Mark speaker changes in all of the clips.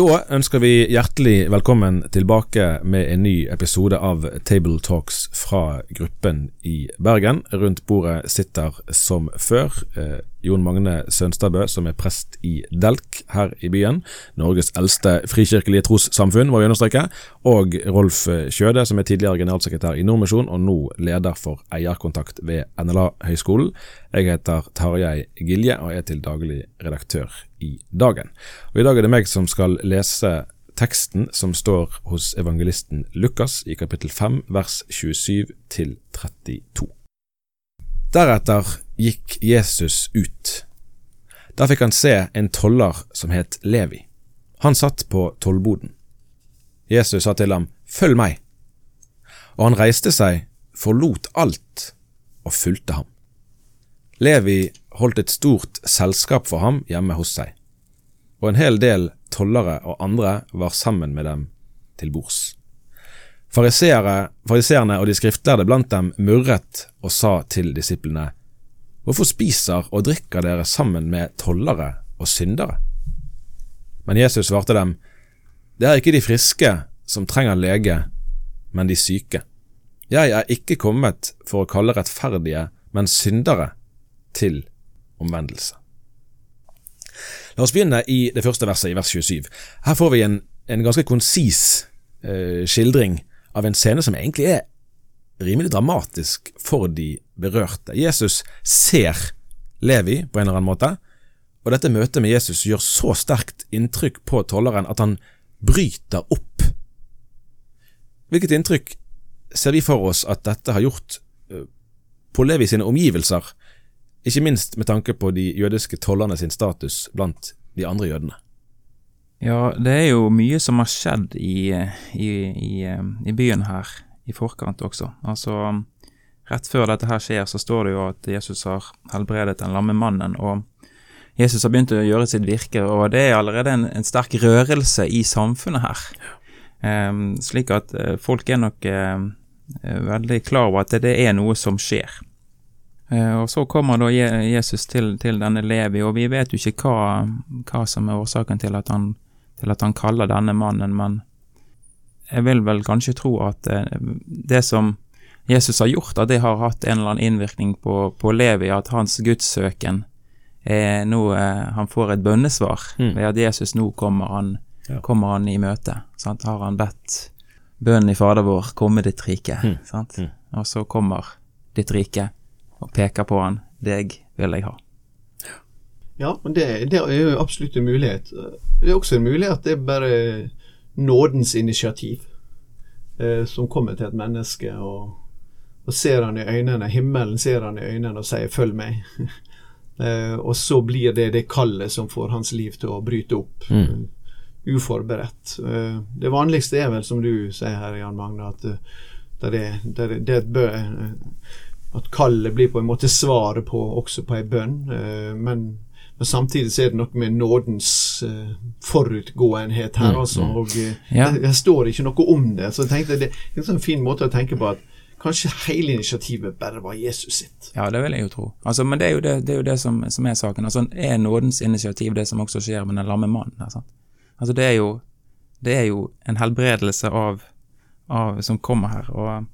Speaker 1: Da ønsker vi hjertelig velkommen tilbake med en ny episode av Table Talks fra gruppen i Bergen. Rundt bordet sitter som før eh, Jon Magne Sønstadbø, som er prest i Delk her i byen. Norges eldste frikirkelige trossamfunn, må vi understreke. Og Rolf Kjøde, som er tidligere generalsekretær i Nordmisjon, og nå leder for eierkontakt ved NLA-høgskolen. Jeg heter Tarjei Gilje og er til daglig redaktør i Dagen. Og I dag er det meg som skal lese teksten som står hos evangelisten Lukas i kapittel 5 vers 27 til 32. Deretter gikk Jesus ut. Da fikk han se en toller som het Levi. Han satt på tollboden. Jesus sa til ham, Følg meg. Og han reiste seg, forlot alt og fulgte ham. Levi holdt et stort selskap for ham hjemme hos seg, og en hel del tollere og andre var sammen med dem til bords. Fariseerne og de skriftlærde blant dem murret og sa til disiplene, Hvorfor spiser og drikker dere sammen med tollere og syndere? Men Jesus svarte dem, Det er ikke de friske som trenger lege, men de syke. Jeg er ikke kommet for å kalle rettferdige, men syndere til omvendelse. La oss begynne i det første verset, i vers 27. Her får vi en, en ganske konsis eh, skildring av en scene som egentlig er rimelig dramatisk for de berørte. Jesus ser Levi på en eller annen måte, og dette møtet med Jesus gjør så sterkt inntrykk på tolleren at han bryter opp. Hvilket inntrykk ser vi for oss at dette har gjort eh, på Levi sine omgivelser, ikke minst med tanke på de jødiske tollerne sin status blant de andre jødene.
Speaker 2: Ja, det er jo mye som har skjedd i, i, i, i byen her i forkant også. Altså, rett før dette her skjer, så står det jo at Jesus har helbredet den lamme mannen, og Jesus har begynt å gjøre sitt virke, og det er allerede en, en sterk rørelse i samfunnet her. Um, slik at uh, folk er nok uh, veldig klar over at det, er noe som skjer. Og Så kommer da Jesus til, til, denne Levi, og vi vet jo ikke hva, hva som er årsaken til at, han, til at han kaller denne mannen, men jeg vil vel kanskje tro at uh, det som Jesus har gjort, at det har hatt en eller annen innvirkning på, på Levi, at hans gudssøken er nå uh, Han får et bønnesvar mm. ved at Jesus nå kommer han, ja. kommer han i møte. Sant? Har han bedt bønnen i Fader vår, komme ditt rike, mm. sant? Mm. og så kommer ditt rike og peker på han. Deg vil jeg ha.
Speaker 3: Ja, men det, det, er jo absolutt en mulighet. Det er også en mulighet at det er bare nådens initiativ eh, som kommer til et menneske, og, og, ser han i øynene, himmelen ser han i øynene og sier 'følg meg'. eh, og så blir det det kallet som får hans liv til å bryte opp. Mm. Uforberedt. Eh, det vanligste er vel, som du sier her, Jan Magne, at eh, det, det, det, det er at kallet blir på en måte svaret på også på ei bønn. Eh, men, men, samtidig så er det noe med nådens uh, forutgåenhet her, altså. Og uh, ja. det, det, står ikke noe om det. Så jeg tenkte det er en sånn fin måte å tenke på at kanskje hele initiativet bare var Jesus sitt.
Speaker 2: Ja, det vil jeg jo tro. Altså, men det er jo det, det, er, jo det som, som, er saken. Altså, er nådens initiativ det som også skjer med den lamme mannen? Altså, altså det, er jo, det er jo en helbredelse av, av som kommer her. og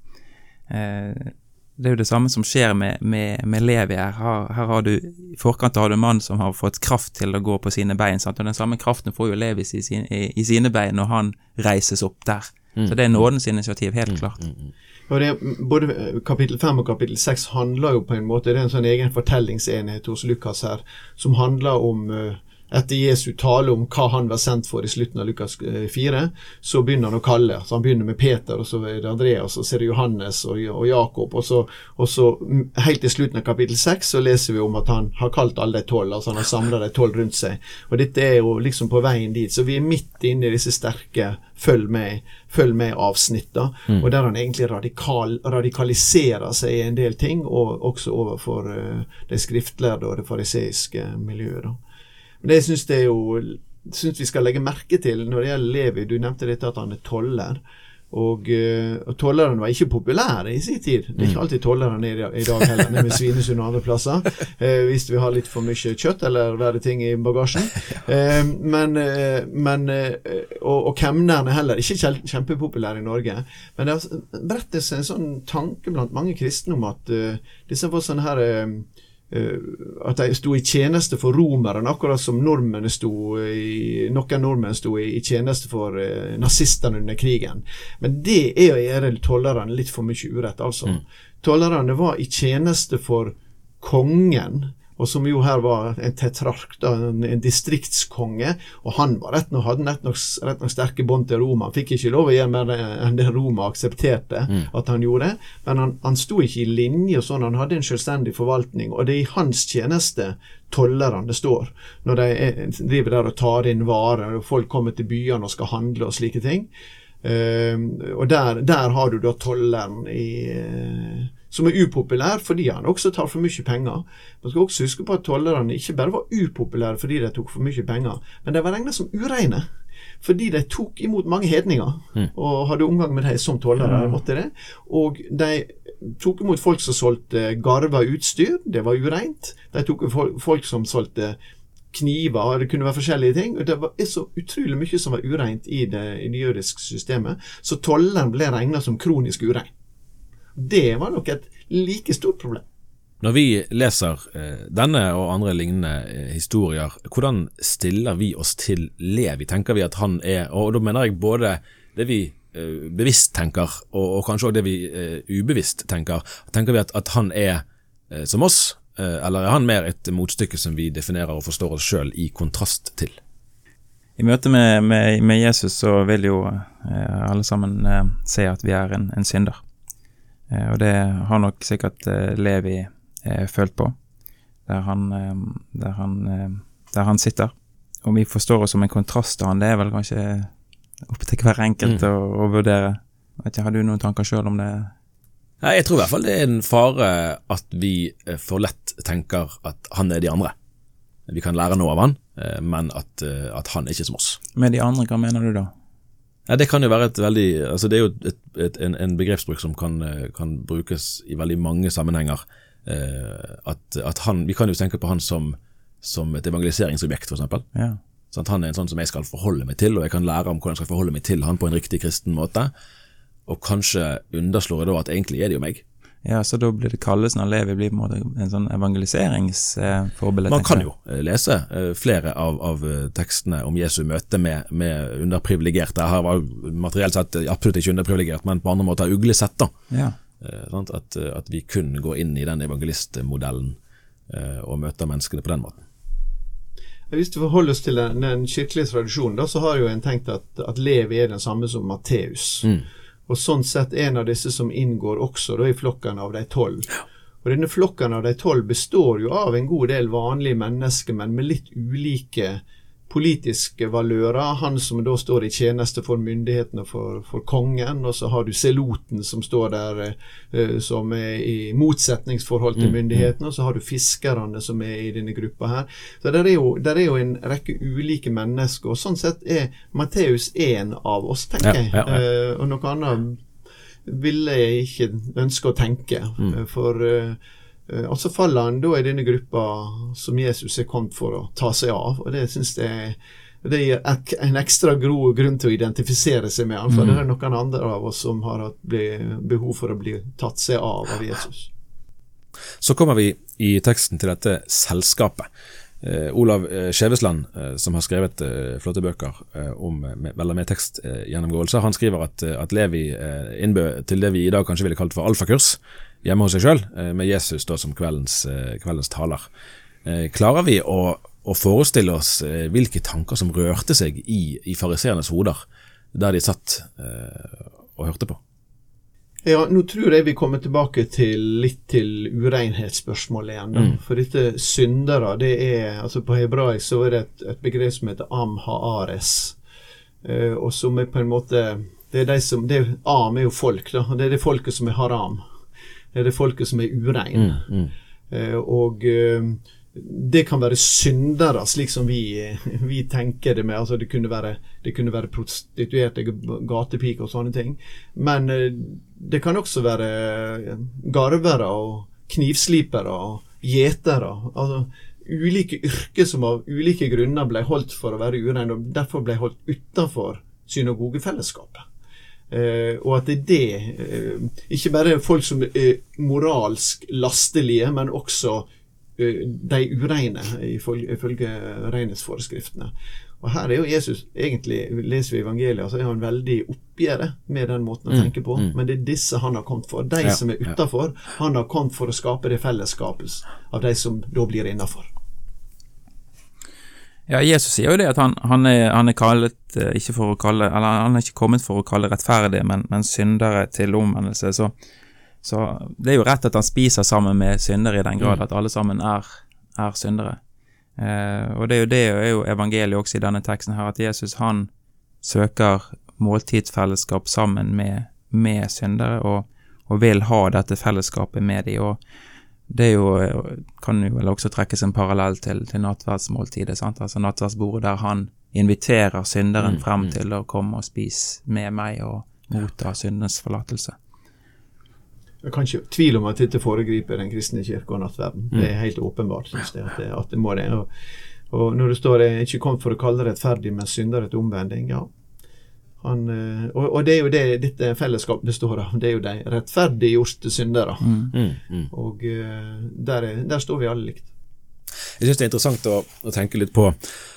Speaker 2: eh, det er jo det samme som skjer med, med, med Levi her. her. her. har du, I forkant har du en mann som har fått kraft til å gå på sine bein. Sant? Og Den samme kraften får jo Levi i, sin, i, i sine bein når han reises opp der. Mm. Så det er nådens initiativ, helt mm. klart. Mm.
Speaker 3: Og det, både Kapittel 5 og kapittel 6 handler jo på en måte Det er en sånn egen fortellingsenhet hos Lukas her, som handler om uh, etter Jesu tale om hva han var sendt for i slutten av Lukas 4, så begynner han å kalle. Så Han begynner med Peter, og så er det Andreas, og så er det Johannes og, og Jakob. Og så, og så helt til slutten av kapittel 6 så leser vi om at han har kalt alle de tolv. Altså han har samla de tolv rundt seg. Og dette er jo liksom på veien dit. Så vi er midt inne i disse sterke følg med, følg med avsnitta, mm. og der han egentlig radikal, radikaliserer seg i en del ting, og også overfor uh, de skriftlærde og det fariseiske miljøet. da. Men det syns jeg jo synes vi skal legge merke til når det gjelder Levi. Du nevnte dette at han er toller. Og, uh, og tolleren var ikke populær i sin tid. Det er ikke mm. alltid tolleren er i dag heller, med Svinesund og andre plasser. Eh, hvis vi har litt for mye kjøtt eller verre ting i bagasjen. Eh, men, men og, og kemnerne heller ikke kjempepopulær i Norge. Men det har brettet seg en sånn tanke blant mange kristne om at disse får sånne her Eh, at de sto i tjeneste for romerne, akkurat som nordmennene sto i, noen nordmenn sto i, tjeneste for uh, nazistene under krigen. Men det er å gjøre tollerne litt for mye urett, altså. Mm. Tollerne var i tjeneste for kongen og som jo her var en tetrark, da, en, en, distriktskonge. Og han var rett nok, hadde rett nok, rett nok sterke bånd til Roma. Han fikk ikke lov å gjøre mer enn det Roma aksepterte mm. at han gjorde. Men han, han sto ikke i linje sånn, han hadde en selvstendig forvaltning. Og det er i hans tjeneste tollerne det står, når de er, driver der og tar inn varer, og folk kommer til byene og skal handle og slike ting. Uh, og der, der, har du da tolleren i uh, som er upopulær fordi han også tar for mye penger. Man skal også huske på at tollerne ikke bare var upopulære fordi de tok for mye penger, men de var regnet som ureine. Fordi de tok imot mange hedninger mm. og hadde omgang med dem som tollere. Mm. måtte det. Og de tok imot folk som solgte garva utstyr, det var ureint. De tok folk som solgte kniver, det kunne være forskjellige ting. og Det var så utrolig mye som var ureint i det, i det jødiske systemet. Så tolleren ble regna som kronisk urein. Det var nok et like stort problem.
Speaker 1: Når vi leser eh, denne og andre lignende eh, historier, hvordan stiller vi oss til Levi? Tenker vi at han er Og da mener jeg både det vi eh, bevisst tenker, og, og kanskje òg det vi eh, ubevisst tenker. Tenker vi at, at han er eh, som oss, eh, eller er han mer et motstykke som vi definerer og forstår oss sjøl i kontrast til?
Speaker 2: I møte med, med, med, Jesus så vil jo alle sammen se at vi er en, en synder. Eh, og det har nok sikkert eh, Levi eh, følt på, der han, der han, der han sitter. Om vi forstår oss som en kontrast til han, det er vel kanskje opp til hver enkelt mm. å, å, vurdere. Ikke, har du noen tanker sjøl om det?
Speaker 1: Nei, Jeg tror i hvert fall det er en fare at vi for lett tenker at han er de andre. Vi kan lære noe av han, men at, at han er ikke som oss.
Speaker 2: Med de andre, hva mener du da?
Speaker 1: Ja, Det kan jo være et veldig altså Det er jo et, et, en, en, begrepsbruk som kan, kan, brukes i veldig mange sammenhenger. Eh, at, at, han, Vi kan jo tenke på han som, som et evangeliseringsobjekt, f.eks. Ja. Sånn, han er en sånn som jeg skal forholde meg til, og jeg kan lære om hvordan jeg skal forholde meg til han på en riktig kristen måte. Og kanskje underslår jeg da at egentlig er det jo meg.
Speaker 2: Ja, Så da blir det kallelsen av Levi blir på en måte en sånn evangeliseringsforbilde?
Speaker 1: Man kan jo eh, lese eh, flere av, av eh, tekstene om Jesu møte med, med underprivilegerte. Her var materielt sett absolutt ikke underprivilegert, men på andre måter uglesett. da. Ja. At, at, vi kun går inn i den evangelistmodellen og møter menneskene på den måten.
Speaker 3: Hvis vi forholder oss til den, den kirkelige tradisjonen, da, så har jo en tenkt at, at Levi er den samme som Matteus. Mm. Og sånn sett en av disse som inngår også da i flokken av de tolv. Og denne flokken av de tolv består jo av en god del vanlige mennesker, men med litt ulike politiske valører. Han som da står i tjeneste for myndighetene for, for kongen, og så har du seloten som står der uh, som er i motsetningsforhold til mm, mm. myndighetene, og så har du fiskerne som er i denne gruppa her. Så der er, jo, der er jo en rekke ulike mennesker, og sånn sett er Matteus én av oss, tenker jeg. Ja, ja, ja. Uh, og noe annet ville jeg ikke ønske å tenke, mm. for uh, Eh, og så faller han da i denne gruppa som Jesus er kommet for å ta seg av. Og det syns jeg det gir en ekstra gro grunn til å identifisere seg med han, for mm. det er noen andre av oss som har hatt behov for å bli tatt seg av av Jesus.
Speaker 1: Så kommer vi i teksten til dette selskapet. Eh, Olav eh, Skjevesland, eh, som har skrevet flotte bøker om med, med tekstgjennomgåelser, han skriver at, at Levi innbød til det vi i dag kanskje ville kalt for alfakurs hjemme hos seg sjøl, med Jesus da som kveldens, kveldens taler. Klarer vi å, å forestille oss hvilke tanker som rørte seg i, i fariseernes hoder der de satt og hørte på.
Speaker 3: Ja, nå tror jeg vi kommer tilbake til litt til urenhetsspørsmålet igjen.
Speaker 1: Mm.
Speaker 3: For dette syndere, det er altså På hebraisk så er det et, et begrep som heter am haares. Uh, og som er på en måte Det er de som det, Am er jo folk, da. Det er det folket som er haram. Det er det folket som er urein.
Speaker 1: Mm, mm.
Speaker 3: Uh, og eh, det kan være syndere, slik som vi, vi tenker det med. altså Det kunne være, det kunne være prostituerte, gatepiker og sånne ting. Men eh, det kan også være eh, garvere og knivslipere og gjetere. Altså ulike yrker som av ulike grunner ble holdt for å være ureine, og derfor ble holdt utenfor synagogefellesskapet. Uh, og at det er det uh, Ikke bare folk som er moralsk lastelige, men også de ureine, ifølge, renhetsforeskriftene. Og her er jo Jesus egentlig, leser vi evangeliet, så er han veldig oppgjøret med den måten å
Speaker 1: Mm,
Speaker 3: tenke på.
Speaker 1: mm.
Speaker 3: Men det er disse han har kommet for. De
Speaker 1: Ja,
Speaker 3: som er
Speaker 1: ja.
Speaker 3: Han har kommet for å skape det fellesskapet av de som da blir innafor.
Speaker 2: Ja, Jesus sier jo det at han, han, er, han er kallet eh, ikke for å kalle Eller han er ikke kommet for å kalle rettferdige, men, men syndere til omvendelse. Så, så det er jo rett at han spiser sammen med syndere i den grad
Speaker 1: Mm.
Speaker 2: at alle sammen er, er syndere. Eh, og det er jo det er jo evangeliet også i denne teksten her, at Jesus han søker måltidsfellesskap sammen med, med syndere, og, og vil ha dette fellesskapet med dem. Og det er jo, kan jo vel også trekkes en parallell til, til nattverdsmåltidet, sant? altså nattverdsbordet der han inviterer synderen
Speaker 1: Mm,
Speaker 2: frem
Speaker 1: mm.
Speaker 2: til å komme og spise med meg og motta syndens forlatelse.
Speaker 3: Jeg kan ikke tvile om at dette foregriper den kristne kirke og nattverden. Det er helt åpenbart, synes jeg, at det, at det må det. Og, og når det står jeg er ikke kommet for å kalle rettferdig, men syndere til omvending, ja. Han, eh, og, og det er jo det dette fellesskapet består av. Det er jo de rettferdiggjorte syndere.
Speaker 1: Mm, mm.
Speaker 3: Og eh, der, er, der står vi alle likt.
Speaker 1: Jeg syns det er interessant å, å tenke litt på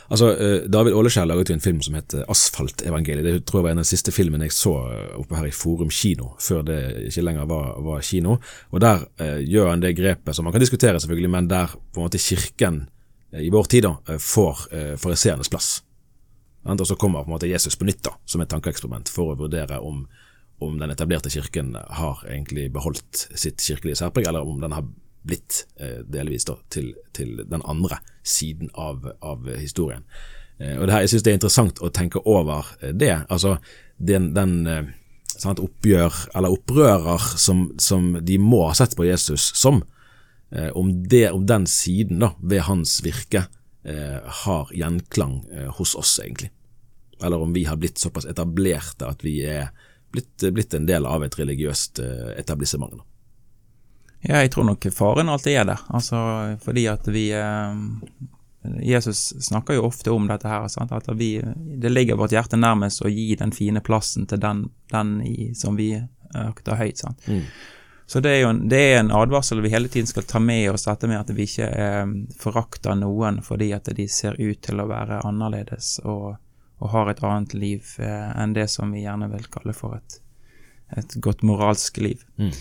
Speaker 1: altså, eh, David Åleskjær laget jo en film som heter Asfaltevangeliet. Det tror jeg var en av de siste filmene jeg så eh, oppe her i Forum kino, før det ikke lenger var, var kino. Og Der eh, gjør han det grepet som man kan diskutere, selvfølgelig, men der på en måte kirken eh, i vår tid da, eh, får eh, fariseernes plass. Og så kommer på en måte Jesus på nytt da, som et tankeeksperiment for å vurdere om, om den etablerte kirken har egentlig beholdt sitt kirkelige særpreg, eller om den har blitt eh, delvis da, til, til den andre siden av, av historien. Eh, og det her, Jeg synes det er interessant å tenke over eh, det. altså Den, den sant, oppgjør, eller opprører som, som de må ha sett på Jesus som, om, det, om den siden da, ved hans virke har gjenklang hos oss, egentlig. Eller om vi har blitt såpass etablerte at vi er blitt, blitt en del av et religiøst etablissement. Da.
Speaker 2: Ja, jeg tror nok faren alltid er der, altså fordi at vi eh, Jesus snakker jo ofte om dette her, sant? at vi, det ligger vårt hjerte nærmest å gi den fine plassen til den, den i, som vi økter høyt. Sant?
Speaker 1: Mm.
Speaker 2: Så det er jo en, det er en advarsel vi hele tiden skal ta med oss, dette med at vi ikke eh, forakter noen fordi at de ser ut til å være annerledes og, og har et annet liv eh, enn det som vi gjerne vil kalle for et, et godt moralsk liv.
Speaker 1: Mm.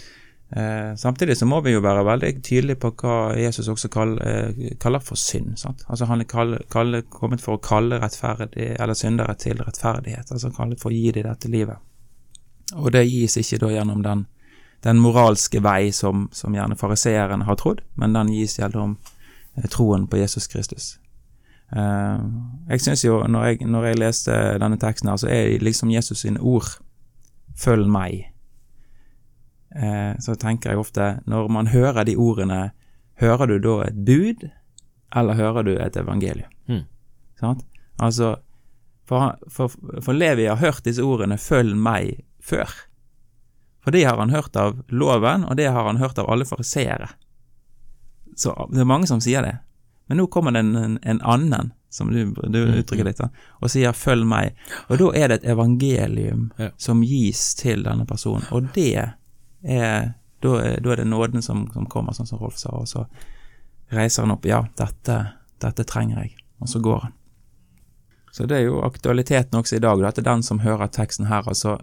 Speaker 2: Eh, samtidig så må vi jo være veldig tydelige på hva Jesus også kaller, eh, kaller for synd. Sant? Altså Han er kall, kall, kommet for å kalle rettferdig, eller syndere til rettferdighet, altså kallet for å gi dem dette livet. Og det gis ikke da gjennom den, den moralske vei som, som gjerne fariseeren har trodd, men den gis gjennom eh, troen på Jesus Kristus. Eh, jeg synes jo, når jeg, når jeg leste denne teksten her, så er liksom Jesus sine ord 'følg meg' eh, så tenker jeg ofte, når man hører de ordene, hører du da et bud, eller hører du et evangelium?
Speaker 1: Mm.
Speaker 2: Sant? Altså, for, for, for Levi har hørt disse ordene 'følg meg' før. For det har han hørt av loven, og det har han hørt av alle fariseere. Så det er mange som sier det. Men nå kommer det en, en, en annen, som du, du uttrykker litt, og sier 'følg meg'. Og da er det et evangelium
Speaker 1: Ja.
Speaker 2: som gis til denne personen, og det er da, er det nåden som, som kommer, sånn som Rolf sa, og så reiser han opp. Ja, dette, dette trenger jeg. Og så går han. Så det er jo aktualiteten også i dag, at det er den som hører teksten her, altså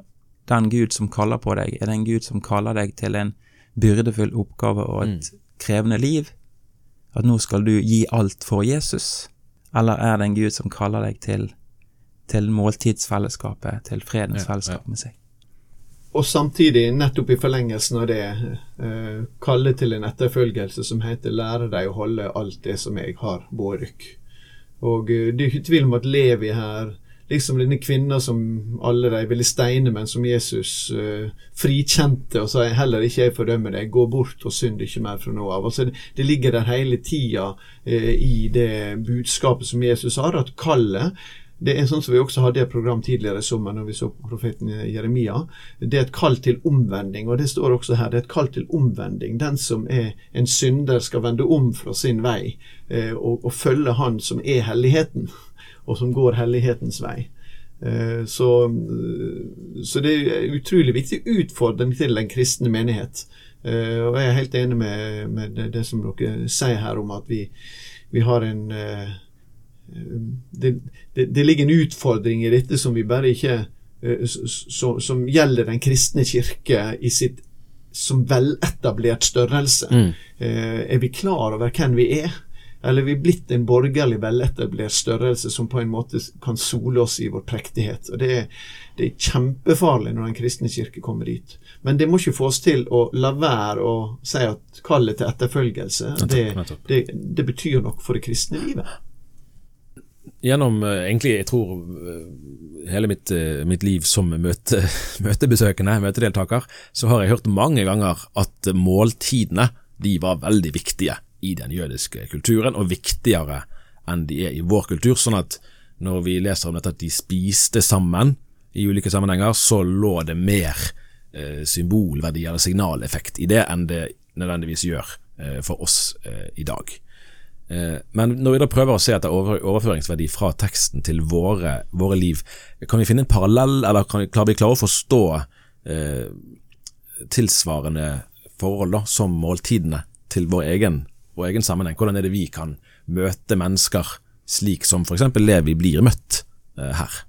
Speaker 2: den Gud som kaller på deg, er det en Gud som kaller deg til en byrdefull oppgave og et krevende liv? At nå skal du gi alt for Jesus? eller er det en Gud som kaller deg til, til måltidsfellesskapet, til fredens
Speaker 1: Ja,
Speaker 2: fellesskap med seg?
Speaker 3: Og samtidig, nettopp i forlengelsen av det, eh, kalle til en etterfølgelse som heter 'lære deg å holde alt det som jeg har båret dykk'. Og eh, det er ikke tvil om at Levi her, liksom denne kvinna som alle de ville steine, men som Jesus eh, frikjente og sa 'heller ikke jeg fordømmer deg, gå bort og synd ikke mer fra nå av'. Altså, det ligger der hele tida eh, i det budskapet som Jesus har, at kallet det er sånn som vi også hadde et program tidligere i sommer når vi så profeten Jeremia. Det er et kall til omvending, og det står også her. Det er et kall til omvending. Den som er en synder, skal vende om fra sin vei eh, og, og følge Han som er helligheten, og som går hellighetens vei. Eh, så, så det er utrolig viktig utfordring til den kristne menighet. Eh, og jeg er helt enig med, med det, som dere sier her om at vi, vi har en eh, det, det, det, ligger en utfordring i dette som vi bare ikke som, som gjelder den kristne kirke i sitt som veletablert størrelse. Mm. er vi klar over hvem vi er? Eller er vi blitt en borgerlig veletablert størrelse som på en måte kan sole oss i vår prektighet? Og det er, det er kjempefarlig når den kristne kirke kommer dit. Men det må ikke få oss til å la være å si at kallet til etterfølgelse, det, det, det betyr nok for det kristne livet
Speaker 1: gjennom egentlig, jeg tror hele mitt, mitt liv som møte, møtebesøkende, møtedeltaker, så har jeg hørt mange ganger at måltidene de var veldig viktige i den jødiske kulturen, og viktigere enn de er i vår kultur. Sånn at når vi leser om dette at de spiste sammen i ulike sammenhenger, så lå det mer eh, symbolverdi eller signaleffekt i det enn det nødvendigvis gjør eh, for oss eh, i dag. Men når vi da prøver å se etter overføringsverdi fra teksten til våre, våre liv, kan vi finne en parallell, eller kan vi, klarer vi klare å forstå eh, tilsvarende forhold da, som måltidene til vår egen, vår egen, sammenheng? Hvordan er det vi kan møte mennesker slik som f.eks. Levi blir møtt eh, her?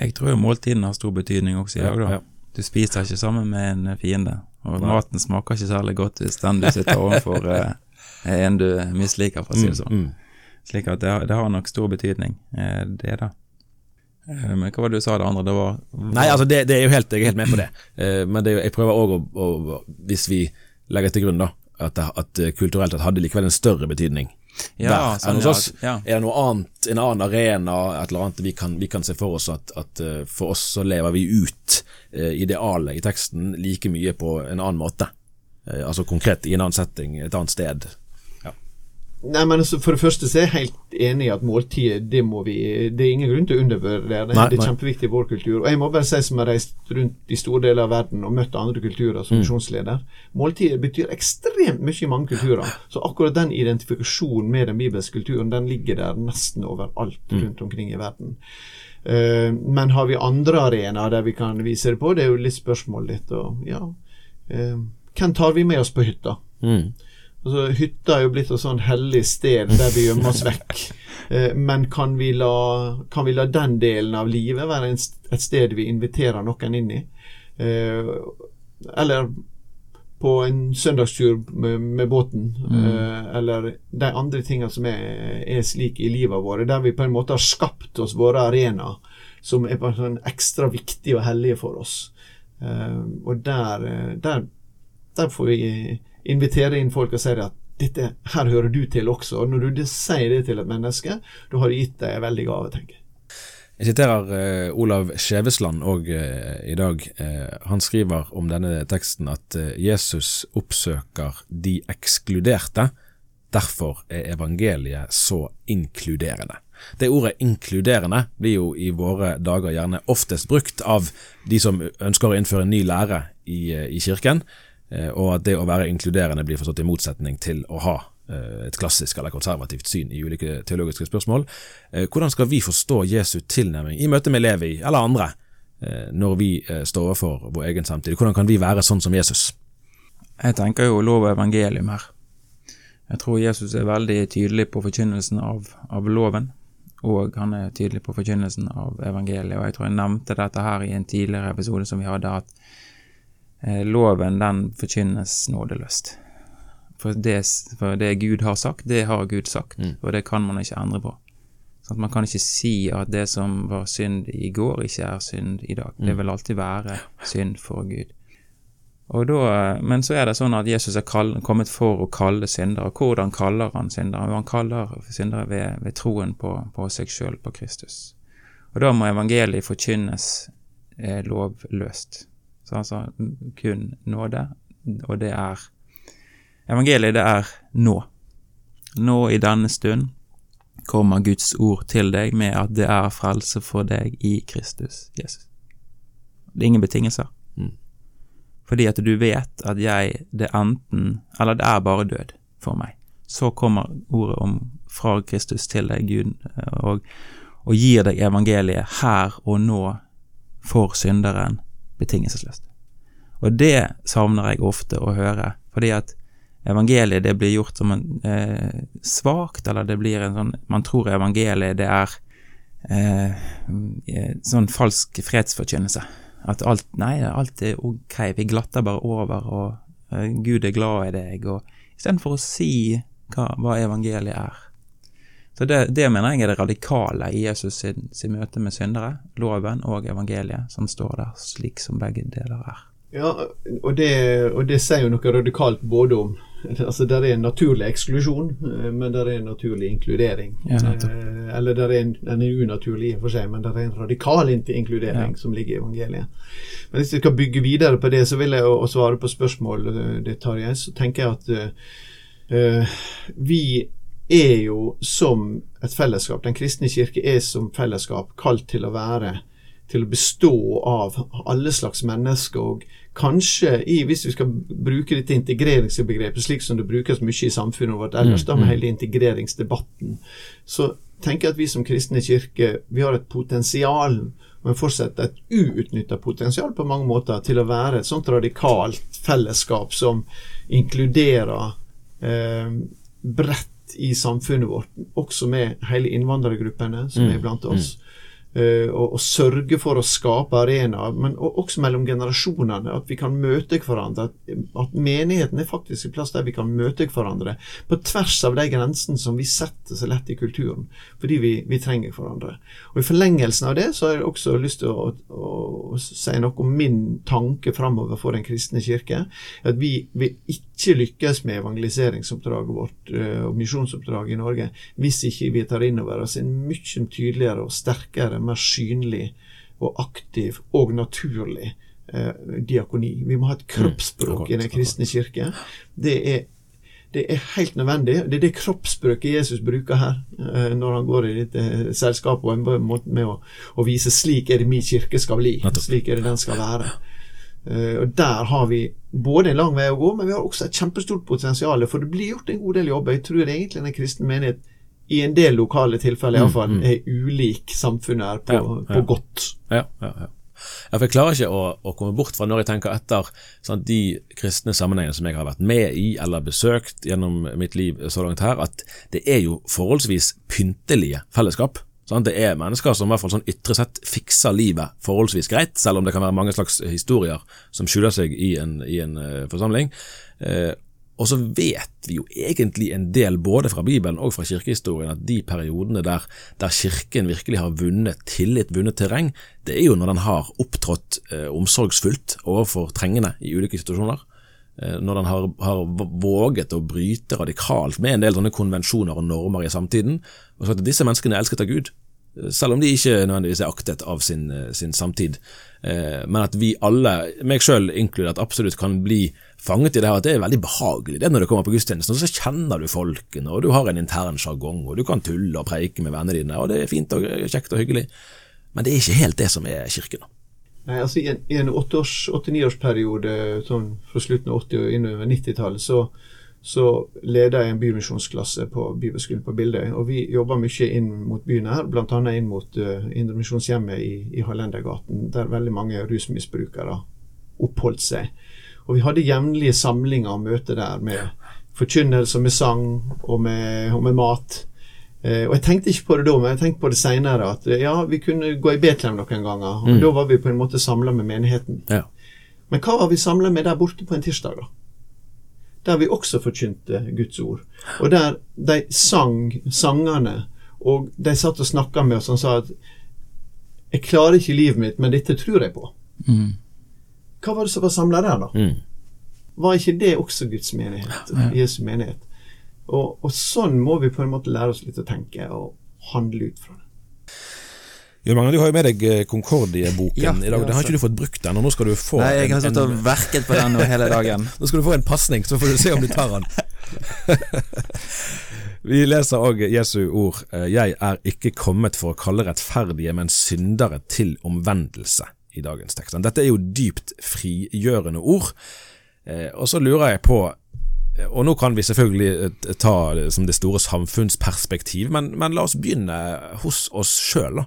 Speaker 2: Jeg tror jo måltidene har stor betydning også i dag. da. Ja, ja. Du spiser ikke sammen med en fiende, og maten smaker ikke særlig godt hvis den du sitter overfor eh, er en du misliker, for å si det sånn. Mm, mm. Slik at det, det, har nok stor betydning, eh, det da. Eh, men hva var det du sa det andre? Det var,
Speaker 1: var... Nei, altså det, det, er jo helt, jeg er helt med på det. Eh, men det, jeg prøver òg å, å, Hvis vi legger til grunn da, at, at kulturelt sett hadde likevel en større betydning ja, der sånn, enn hos oss. Ja. Er det noe annet, en annen arena, et eller annet vi kan, vi kan se for oss at, at, for oss så lever vi ut idealet i teksten like mye på en annen måte? Altså konkret i en annen setting, et annet sted.
Speaker 3: Nei, men altså, For det første så er jeg helt enig i at måltidet det må vi Det er ingen grunn til å undervurdere det. Nei, det er kjempeviktig i vår kultur. Og jeg må bare si som har reist rundt i store deler av verden og møtt andre kulturer som mm. måltidet betyr ekstremt mye i mange kulturer. Så akkurat den identifikasjonen med den bibelske kulturen, den ligger der nesten overalt mm. rundt omkring i verden. Uh, men har vi andre arenaer der vi kan vise det på? Det er jo litt spørsmål litt Og ja, uh, hvem tar vi med oss på hytta? Mm. Altså, hytta er jo blitt et sånn hellig sted der vi gjemmer oss vekk. Eh, men kan vi, la, kan vi, la, den delen av livet være en, et sted vi inviterer noen inn i? Eh, eller på en søndagstur med, med båten, mm. eh, eller de andre tingene som er, er slik i livet vårt, der vi på en måte har skapt oss våre arenaer som er sånn ekstra viktige og hellige for oss. Og der, der, der får vi invitere inn folk og si at dette, her hører du til også. Og når du sier det til et menneske, da har du gitt deg en veldig gave, tenker jeg.
Speaker 1: Jeg siterer uh, Olav Skjevesland òg eh, i dag. Uh, han skriver om denne teksten at Jesus oppsøker de ekskluderte. Derfor er evangeliet så inkluderende. Det ordet inkluderende blir jo i våre dager gjerne oftest brukt av de som ønsker å innføre en ny lære i, i kirken. Eh, og at det å være inkluderende blir forstått i motsetning til å ha eh, et klassisk eller konservativt syn i ulike teologiske spørsmål. Eh, hvordan skal vi forstå Jesu tilnærming i møte med Levi eller andre når vi står overfor vår egen samtid? Hvordan kan vi være sånn som Jesus?
Speaker 2: Jeg tenker jo lov og evangelium her. Jeg tror Jesus er veldig tydelig på forkynnelsen av, av loven, og han er tydelig på forkynnelsen av evangeliet. Og jeg tror jeg nevnte dette her i en tidligere episode som vi hadde, at loven den forkynnes nådeløst. For det, for det Gud har sagt, det har Gud sagt,
Speaker 1: Mm.
Speaker 2: og det kan man ikke endre på. Sånn Man kan ikke si at det som var synd i går, ikke er synd i dag. Det vil alltid være synd for Gud. Og da, men så er det sånn at Jesus er kall, kommet for å kalle syndere. Hvordan kaller han syndere? Han kaller syndere ved, ved troen på, på seg sjøl, på Kristus. Og da må evangeliet forkynnes eh, lovløst. Så altså sa, kun nåde, og det er Evangeliet, det er nå. Nå i denne stund kommer Guds ord til deg med at det er frelse for deg i Kristus Jesus. Det er ingen betingelser.
Speaker 1: Mm.
Speaker 2: Fordi at du vet at jeg, det enten Eller det er bare død for meg. Så kommer ordet om fra Kristus til deg, Gud, og, og gir deg evangeliet her og nå for synderen betingelsesløst. Og det savner jeg ofte å høre, fordi at evangeliet det blir gjort som en eh, svakt, eller det blir en sånn Man tror evangeliet det er eh, sånn falsk fredsforkynnelse. At alt Nei, alt er ok, vi glatter bare over, og eh, Gud er glad i deg, og istedenfor å si hva, hva evangeliet er. Så det, det mener jeg er det radikale i Jesus sin, sin møte med syndere, loven og evangeliet, som står der slik som begge deler er.
Speaker 3: Ja, og det, og det sier jo noe radikalt både om Altså, der er en naturlig eksklusjon, eh, men der er en naturlig inkludering.
Speaker 2: Ja.
Speaker 3: Eh, Eller der er en, den er unaturlig i og for seg, men der er en radikal inkludering
Speaker 2: Ja.
Speaker 3: som ligger i evangeliet. Men hvis vi skal bygge videre på det, så vil jeg å, svare på spørsmål det tar Tarjei, så tenker jeg at uh, eh, vi er jo som et fellesskap, Den kristne kirke er som fellesskap kalt til å være til å bestå av alle slags mennesker, og kanskje i, hvis vi skal bruke dette integreringsbegrepet slik som det brukes mye i samfunnet vårt ellers, da med hele integreringsdebatten, så tenker jeg at vi som kristne kirke vi har et potensial, men fortsatt et uutnytta potensial på mange måter, til å være et sånt radikalt fellesskap som inkluderer eh, bredt i samfunnet vårt, også med hele innvandrergruppene som er blant oss. Eh, og, og sørge for å skape arenaer, men også mellom generasjonene. At vi kan møte hverandre. At, at menigheten er faktisk en plass der vi kan møte hverandre. På tvers av de grensene som vi setter så lett i kulturen. Fordi vi, vi trenger hverandre. Og I forlengelsen av det så har jeg også lyst til å, å, å si noe om min tanke framover for Den kristne kirke. At vi vil ikke lykkes med evangeliseringsoppdraget vårt eh, og misjonsoppdraget i Norge hvis ikke vi tar inn over oss en mye tydeligere og sterkere, mer synlig og aktiv og naturlig eh, diakoni. Vi må ha et kroppsspråk
Speaker 1: mm,
Speaker 3: i Den kristne kirke. Det er det er helt nødvendig. Det er det kroppsspråket Jesus bruker her, eh, når han går i dette selskapet og en måte med å, å vise 'slik er det min kirke skal bli', slik er det den skal være. Eh, og Der har vi både en lang vei å gå, men vi har også et kjempestort potensial. For det blir gjort en god del jobb. Jeg tror egentlig den kristne menighet i en del lokale tilfeller iallfall er ulik samfunnet er på,
Speaker 1: Ja, ja.
Speaker 3: på godt.
Speaker 1: Ja, ja, ja. Jeg klarer ikke å, å komme bort fra når jeg tenker etter sånn, de kristne sammenhengene som jeg har vært med i eller besøkt gjennom mitt liv så langt her, at det er jo forholdsvis pyntelige fellesskap. Sånn, Det er mennesker som i hvert fall sånn ytre sett fikser livet forholdsvis greit, selv om det kan være mange slags historier som skjuler seg i en, i en uh, forsamling. Eh, og så vet vi jo egentlig en del både fra Bibelen og fra kirkehistorien at de periodene der, der kirken virkelig har vunnet tillit, vunnet terreng, det er jo når den har opptrådt eh, omsorgsfullt overfor trengende i ulike situasjoner. Eh, når den har, har våget å bryte radikalt med en del sånne konvensjoner og normer i samtiden, og sagt at disse menneskene er elsket av Gud. Selv om de ikke nødvendigvis er aktet av sin, eh, sin samtid. Eh, men at vi alle, meg sjøl inkludert, absolutt kan bli fanget i det her at det er veldig behagelig det når du kommer på gudstjenesten. Så kjenner du folkene, og du har en intern sjargong, og du kan tulle og preike med vennene dine, og det er fint og kjekt og hyggelig. Men det er ikke helt det som er kirken.
Speaker 3: Nei, altså I en, en åtte-års- sånn fra slutten av 80- og innover 90-tallet så, så leder jeg en bymisjonsklasse på Bibelskolen på Bildøy. Og vi jobber mye inn mot byen her, bl.a. inn mot uh, Indremisjonshjemmet i, i Hallendergaten, der veldig mange rusmisbrukere oppholdt seg. Og vi hadde jevnlige samlinger og møter der med forkynnelse, med sang og med, og med mat. Uh, og Jeg tenkte ikke på det da, men jeg tenkte på det seinere. At eh, ja, vi kunne gå i Betlehem noen ganger. Og Da var vi på en måte samla med menigheten.
Speaker 1: Ja.
Speaker 3: Men hva var vi samla med der borte på en tirsdag, da? Der vi også forkynte Guds ord. Og der de sang sangene, og de satt og snakka med oss og sa at 'Jeg klarer ikke livet mitt, men dette tror jeg på'.
Speaker 2: Mm.
Speaker 3: Hva var det som var samla der, da?
Speaker 1: Mm.
Speaker 3: Var ikke det også Guds menighet? Jesu menighet? Og, og sånn må vi på en måte lære oss litt å tenke og handle ut fra det.
Speaker 1: Magne, du har jo med deg eh, Concordie-boken
Speaker 2: Ja,
Speaker 1: i dag. Den har ikke du fått brukt ennå. Nå skal du få
Speaker 2: Nei, jeg har sittet og verket på den hele dagen.
Speaker 1: Nå skal du få en pasning, så får du se om du tar den. Vi leser òg Jesu ord. eh, Jeg er ikke kommet for å kalle rettferdige, men syndere til omvendelse, i dagens tekst. Dette er jo dypt frigjørende ord. Eh, Og så lurer jeg på og nå kan vi selvfølgelig ta det som det store samfunnsperspektiv, men, men la oss begynne hos oss sjøl.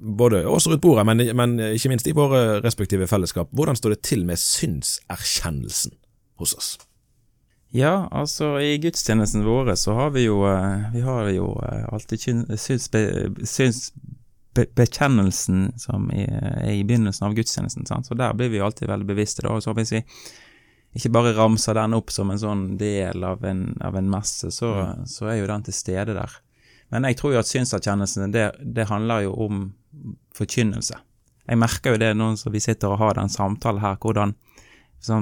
Speaker 1: Både oss rundt bordet, men, men ikke minst i våre respektive fellesskap. Hvordan står det til med synserkjennelsen hos oss?
Speaker 2: Ja, altså i gudstjenesten våre så har vi jo, eh, vi har jo eh, alltid synsbe, synsbekjennelsen som er, er i begynnelsen av gudstjenesten, sant? så der blir vi alltid veldig bevisste da, og så hvis vi ikke bare ramser den opp som en sånn del av en, av en messe, så, så er jo den til stede der. Men jeg tror jo at synserkjennelsen, det, det handler jo om forkynnelse. Jeg merker jo det nå som vi sitter og har den samtalen her, hvordan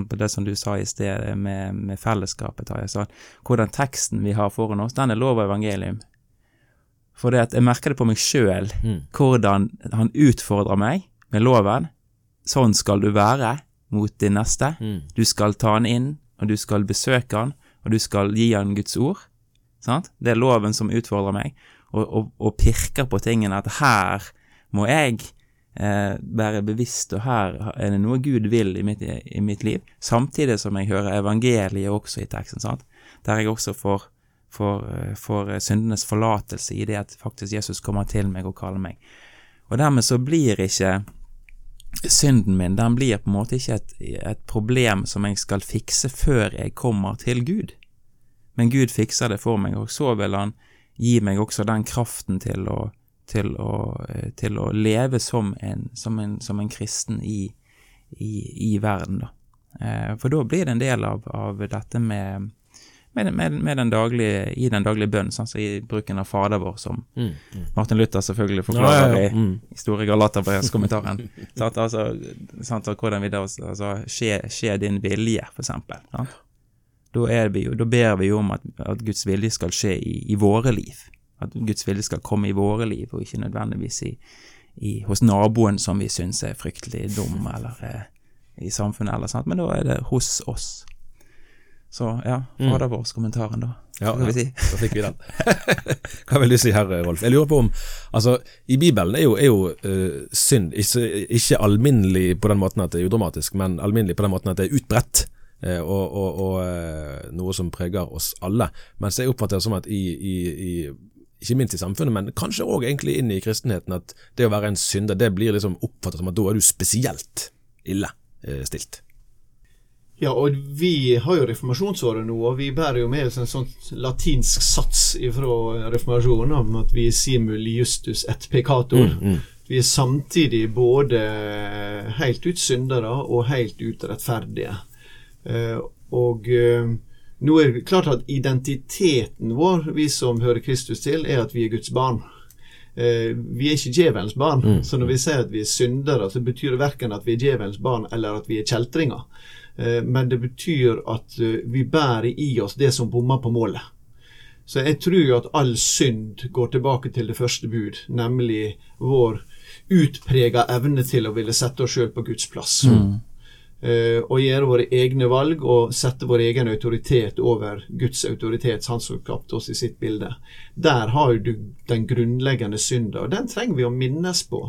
Speaker 2: det som du sa i sted med, med fellesskapet, så hvordan teksten vi har foran oss, den er lov og evangelium. For jeg merker det på meg sjøl,
Speaker 1: Mm.
Speaker 2: hvordan han utfordrer meg med loven. Sånn skal du være mot din neste.
Speaker 1: Mm.
Speaker 2: Du skal ta han inn, og du skal besøke han, og du skal gi han Guds ord. Sant? Det er loven som utfordrer meg, og, og, og pirker på tingene at her må jeg eh, være bevisst, og her er det noe Gud vil i mitt, i mitt liv, samtidig som jeg hører evangeliet også i teksten, sant? der jeg også får, får, eh, får syndenes forlatelse i det at faktisk Jesus kommer til meg og kaller meg. Og dermed så blir ikke synden min, den blir på en måte ikke et, et problem som jeg skal fikse før jeg kommer til Gud. Men Gud fikser det for meg, og så vil han gi meg også den kraften til å, til å, eh, til å leve som en, som en, som en kristen i, i, i verden, da. Eh, For da blir det en del av, av dette med, med, med, med den daglige, i den daglige bønnen, sånn i bruken av Fader vår, som
Speaker 1: Mm. Mm.
Speaker 2: Martin Luther selvfølgelig forklarer
Speaker 1: Ja, ja, ja.
Speaker 2: i
Speaker 1: Mm.
Speaker 2: i store Galaterbrevskommentaren. Altså, sant? hvordan vi da altså, skje, skje din vilje, for eksempel. Sant? Da, vi jo, da ber vi jo om at, at Guds vilje skal skje i, i våre liv. At Guds vilje skal komme i våre liv, og ikke nødvendigvis i, i, hos naboen som vi syns er fryktelig dum, eller eh, i samfunnet, eller sånt. Men da er det hos oss. Så ja, Fader vår, kommentaren, da.
Speaker 1: Ja,
Speaker 2: vi si?
Speaker 1: da fikk vi den. Hva vil du si her, Rolf? Jeg lurer på om Altså, i Bibelen er jo, er jo uh, synd ikke, ikke alminnelig på den måten at det er udramatisk, men alminnelig på den måten at det er utbredt. Eh, og og, og eh, noe som preger oss alle. Mens jeg oppfatter det som at i, i, i ikke minst i samfunnet, men kanskje òg egentlig inn i kristenheten, at det å være en synder, det blir liksom oppfattet som at da er du spesielt ille eh, stilt.
Speaker 3: Ja, og vi har jo reformasjonsåret nå, og vi bærer jo med oss en sånn latinsk sats fra reformasjonen om at vi er simul justus et peccator.
Speaker 1: Mm,
Speaker 3: Vi er samtidig både helt ut syndere og helt ut rettferdige. Eh, og eh, nå er det klart at identiteten vår, vi som hører Kristus til, er at vi er Guds barn. Eh, vi er ikke djevelens barn. Så når vi sier at vi er syndere, så betyr det verken at vi er djevelens barn eller at vi er kjeltringer. Eh, men det betyr at vi bærer i oss det som bommer på målet. Så jeg tror jo at all synd går tilbake til det første bud, nemlig vår utprega evne til å ville sette oss sjøl på Guds plass. Eh, og gjøre våre egne valg og sette vår egen autoritet over Guds autoritet, han som skapte oss i sitt bilde. Der har du den grunnleggende synda, og den trenger vi å minnes på.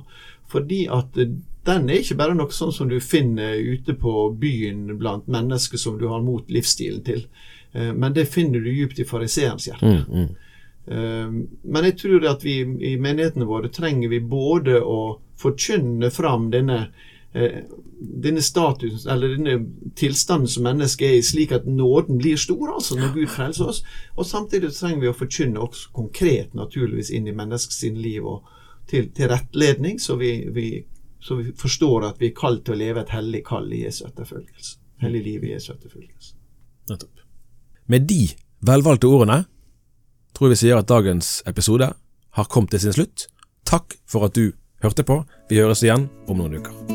Speaker 3: Fordi at eh, den er ikke bare noe sånn som du finner ute på byen blant mennesker som du har mot livsstilen til. Eh, Men det finner du djupt i fariseerens hjerte.
Speaker 1: Mm, mm.
Speaker 3: Eh, Men jeg tror at vi i menighetene våre trenger vi både å forkynne fram denne eh, denne statusen, eller denne tilstanden som mennesket er i, slik at nåden blir stor, altså når Gud frelser oss. Og samtidig trenger vi å forkynne også konkret, naturligvis, inn i menneskets liv og til, til rettledning, så vi, vi, så vi forstår at vi er kalt til å leve et hellig kall i Jesu etterfølgelse. Hellig liv i Jesu etterfølgelse.
Speaker 1: Nettopp. Med de velvalgte ordene tror jeg vi sier at dagens episode har kommet til sin slutt. Takk for at du hørte på. Vi høres igjen om noen uker.